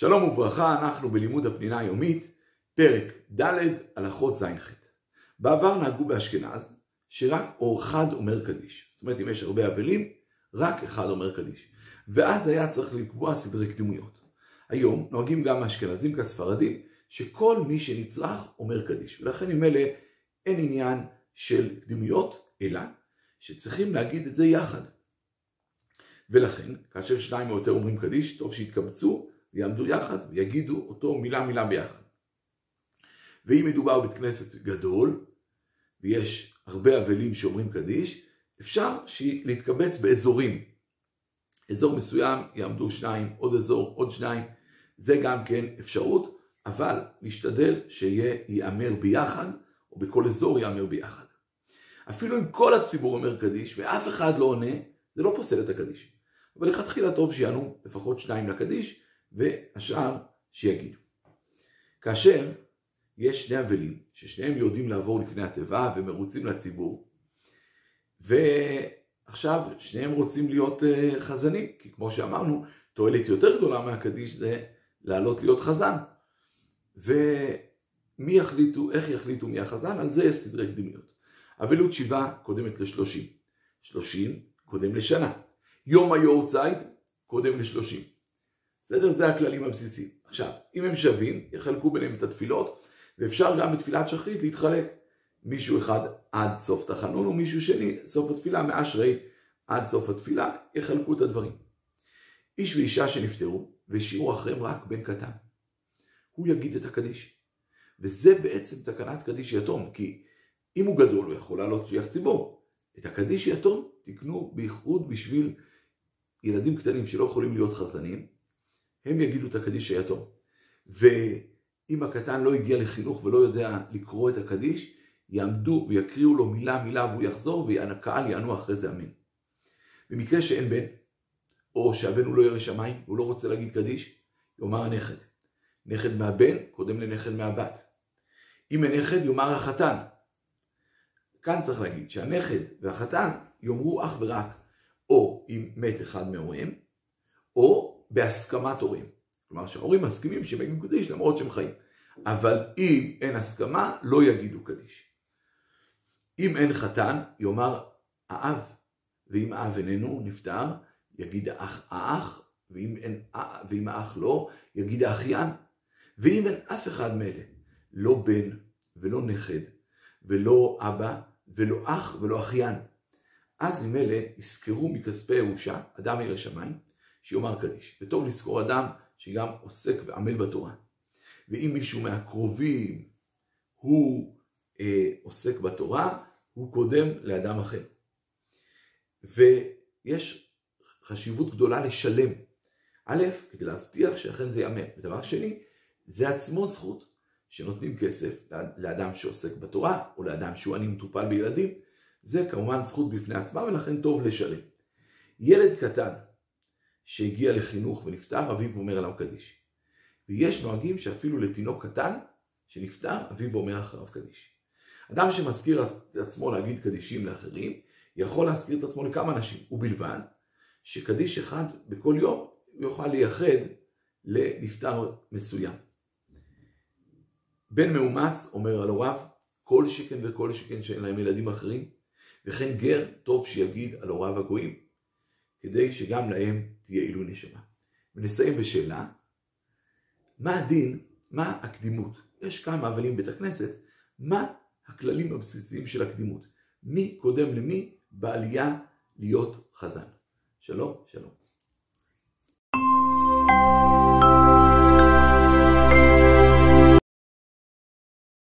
שלום וברכה, אנחנו בלימוד הפנינה היומית, פרק ד' הלכות ז'-ח'. בעבר נהגו באשכנז שרק אור אחד אומר קדיש. זאת אומרת, אם יש הרבה אבלים, רק אחד אומר קדיש. ואז היה צריך לקבוע סדרי קדימויות. היום נוהגים גם האשכנזים כספרדים, שכל מי שנצרך אומר קדיש. ולכן אלה אין עניין של קדימויות, אלא שצריכים להגיד את זה יחד. ולכן, כאשר שניים או יותר אומרים קדיש, טוב שיתקבצו ויעמדו יחד ויגידו אותו מילה מילה ביחד. ואם מדובר בית כנסת גדול, ויש הרבה אבלים שאומרים קדיש, אפשר להתקבץ באזורים. אזור מסוים יעמדו שניים, עוד אזור, עוד שניים, זה גם כן אפשרות, אבל להשתדל שיהיה ייאמר ביחד, או בכל אזור ייאמר ביחד. אפילו אם כל הציבור אומר קדיש ואף אחד לא עונה, זה לא פוסל את הקדיש. אבל לכתחילה טוב שיענו לפחות שניים לקדיש, והשאר שיגידו. כאשר יש שני אבלים, ששניהם יודעים לעבור לפני התיבה ומרוצים לציבור, ועכשיו שניהם רוצים להיות אה, חזנים, כי כמו שאמרנו, תועלת יותר גדולה מהקדיש זה לעלות להיות חזן. ומי יחליטו, איך יחליטו מי החזן, על זה יש סדרי קדימיות. אבלות שבעה קודמת לשלושים, שלושים קודם לשנה, יום היורצייט קודם לשלושים. בסדר? זה הכללים הבסיסיים. עכשיו, אם הם שווים, יחלקו ביניהם את התפילות, ואפשר גם בתפילת שחרית להתחלק. מישהו אחד עד סוף תחנון, ומישהו שני, סוף התפילה, מאשרי עד סוף התפילה, יחלקו את הדברים. איש ואישה שנפטרו, והשאירו אחריהם רק בן קטן. הוא יגיד את הקדיש. וזה בעצם תקנת קדיש יתום, כי אם הוא גדול, הוא יכול לעלות שליח ציבור. את הקדיש יתום תקנו בייחוד בשביל ילדים קטנים שלא יכולים להיות חזנים, הם יגידו את הקדיש היתום. ואם הקטן לא הגיע לחינוך ולא יודע לקרוא את הקדיש, יעמדו ויקריאו לו מילה מילה והוא יחזור והקהל יענו אחרי זה אמן. במקרה שאין בן, או שהבן הוא לא ירא שמיים, והוא לא רוצה להגיד קדיש, יאמר הנכד. נכד מהבן קודם לנכד מהבת. אם אין נכד יאמר החתן. כאן צריך להגיד שהנכד והחתן יאמרו אך ורק או אם מת אחד מהוריהם, או בהסכמת הורים. כלומר שההורים מסכימים שהם יגידו קדיש למרות שהם חיים. אבל אם אין הסכמה, לא יגידו קדיש. אם אין חתן, יאמר האב, ואם האב איננו נפטר, יגיד האח האח, ואם, אין, ואם האח לא, יגיד האחיין. ואם אין אף אחד מאלה, לא בן ולא נכד, ולא אבא, ולא אח ולא אחיין, אז ממילא יזכרו מכספי ירושה, אדם ירא שמיים, שיאמר קדיש. וטוב לזכור אדם שגם עוסק ועמל בתורה. ואם מישהו מהקרובים הוא אה, עוסק בתורה, הוא קודם לאדם אחר. ויש חשיבות גדולה לשלם. א', כדי להבטיח שאכן זה ייאמר. ודבר שני, זה עצמו זכות שנותנים כסף לאדם שעוסק בתורה, או לאדם שהוא עני מטופל בילדים. זה כמובן זכות בפני עצמה, ולכן טוב לשלם. ילד קטן שהגיע לחינוך ונפטר, אביו אומר עליו קדיש. ויש נוהגים שאפילו לתינוק קטן שנפטר, אביו אומר אחריו קדיש. אדם שמזכיר עצמו להגיד קדישים לאחרים, יכול להזכיר את עצמו לכמה אנשים, ובלבד שקדיש אחד בכל יום יוכל לייחד לנפטר מסוים. בן מאומץ אומר על הוריו, כל שכן וכל שכן שאין להם ילדים אחרים, וכן גר טוב שיגיד על הוריו הגויים, כדי שגם להם תהיה עילוי נשמה. ונסיים בשאלה, מה הדין, מה הקדימות? יש כמה אבלים בית הכנסת, מה הכללים הבסיסיים של הקדימות? מי קודם למי בעלייה להיות חזן? שלום, שלום.